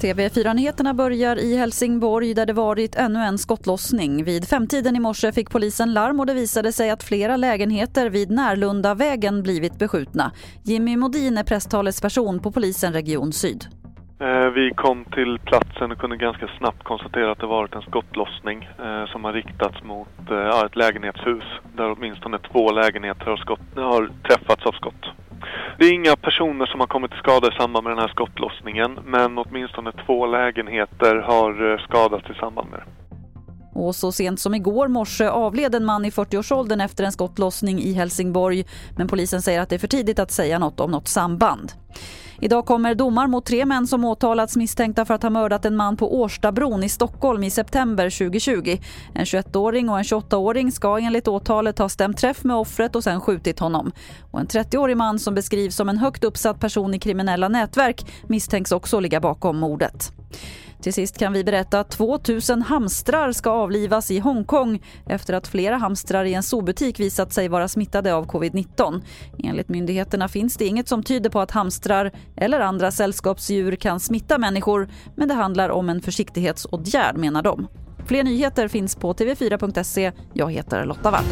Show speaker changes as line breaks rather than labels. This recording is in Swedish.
TV4-nyheterna börjar i Helsingborg där det varit ännu en skottlossning. Vid femtiden i morse fick polisen larm och det visade sig att flera lägenheter vid Närlundavägen blivit beskjutna. Jimmy Modin är presstalesperson på polisen Region Syd.
Eh, vi kom till platsen och kunde ganska snabbt konstatera att det varit en skottlossning eh, som har riktats mot eh, ett lägenhetshus där åtminstone två lägenheter har, skott, har träffats av skott. Det är inga personer som har kommit till skada i samband med den här skottlossningen men åtminstone två lägenheter har skadats i samband med det.
Och så sent som igår morse avled en man i 40-årsåldern efter en skottlossning i Helsingborg. Men polisen säger att det är för tidigt att säga något om något samband. Idag kommer domar mot tre män som åtalats misstänkta för att ha mördat en man på Årstabron i Stockholm i september 2020. En 21-åring och en 28-åring ska enligt åtalet ha stämt träff med offret och sen skjutit honom. Och en 30-årig man som beskrivs som en högt uppsatt person i kriminella nätverk misstänks också ligga bakom mordet. Till sist kan vi berätta att 2000 hamstrar ska avlivas i Hongkong efter att flera hamstrar i en zoobutik visat sig vara smittade av covid-19. Enligt myndigheterna finns det inget som tyder på att hamstrar eller andra sällskapsdjur kan smitta människor men det handlar om en försiktighetsåtgärd menar de. Fler nyheter finns på tv4.se. Jag heter Lotta Wall.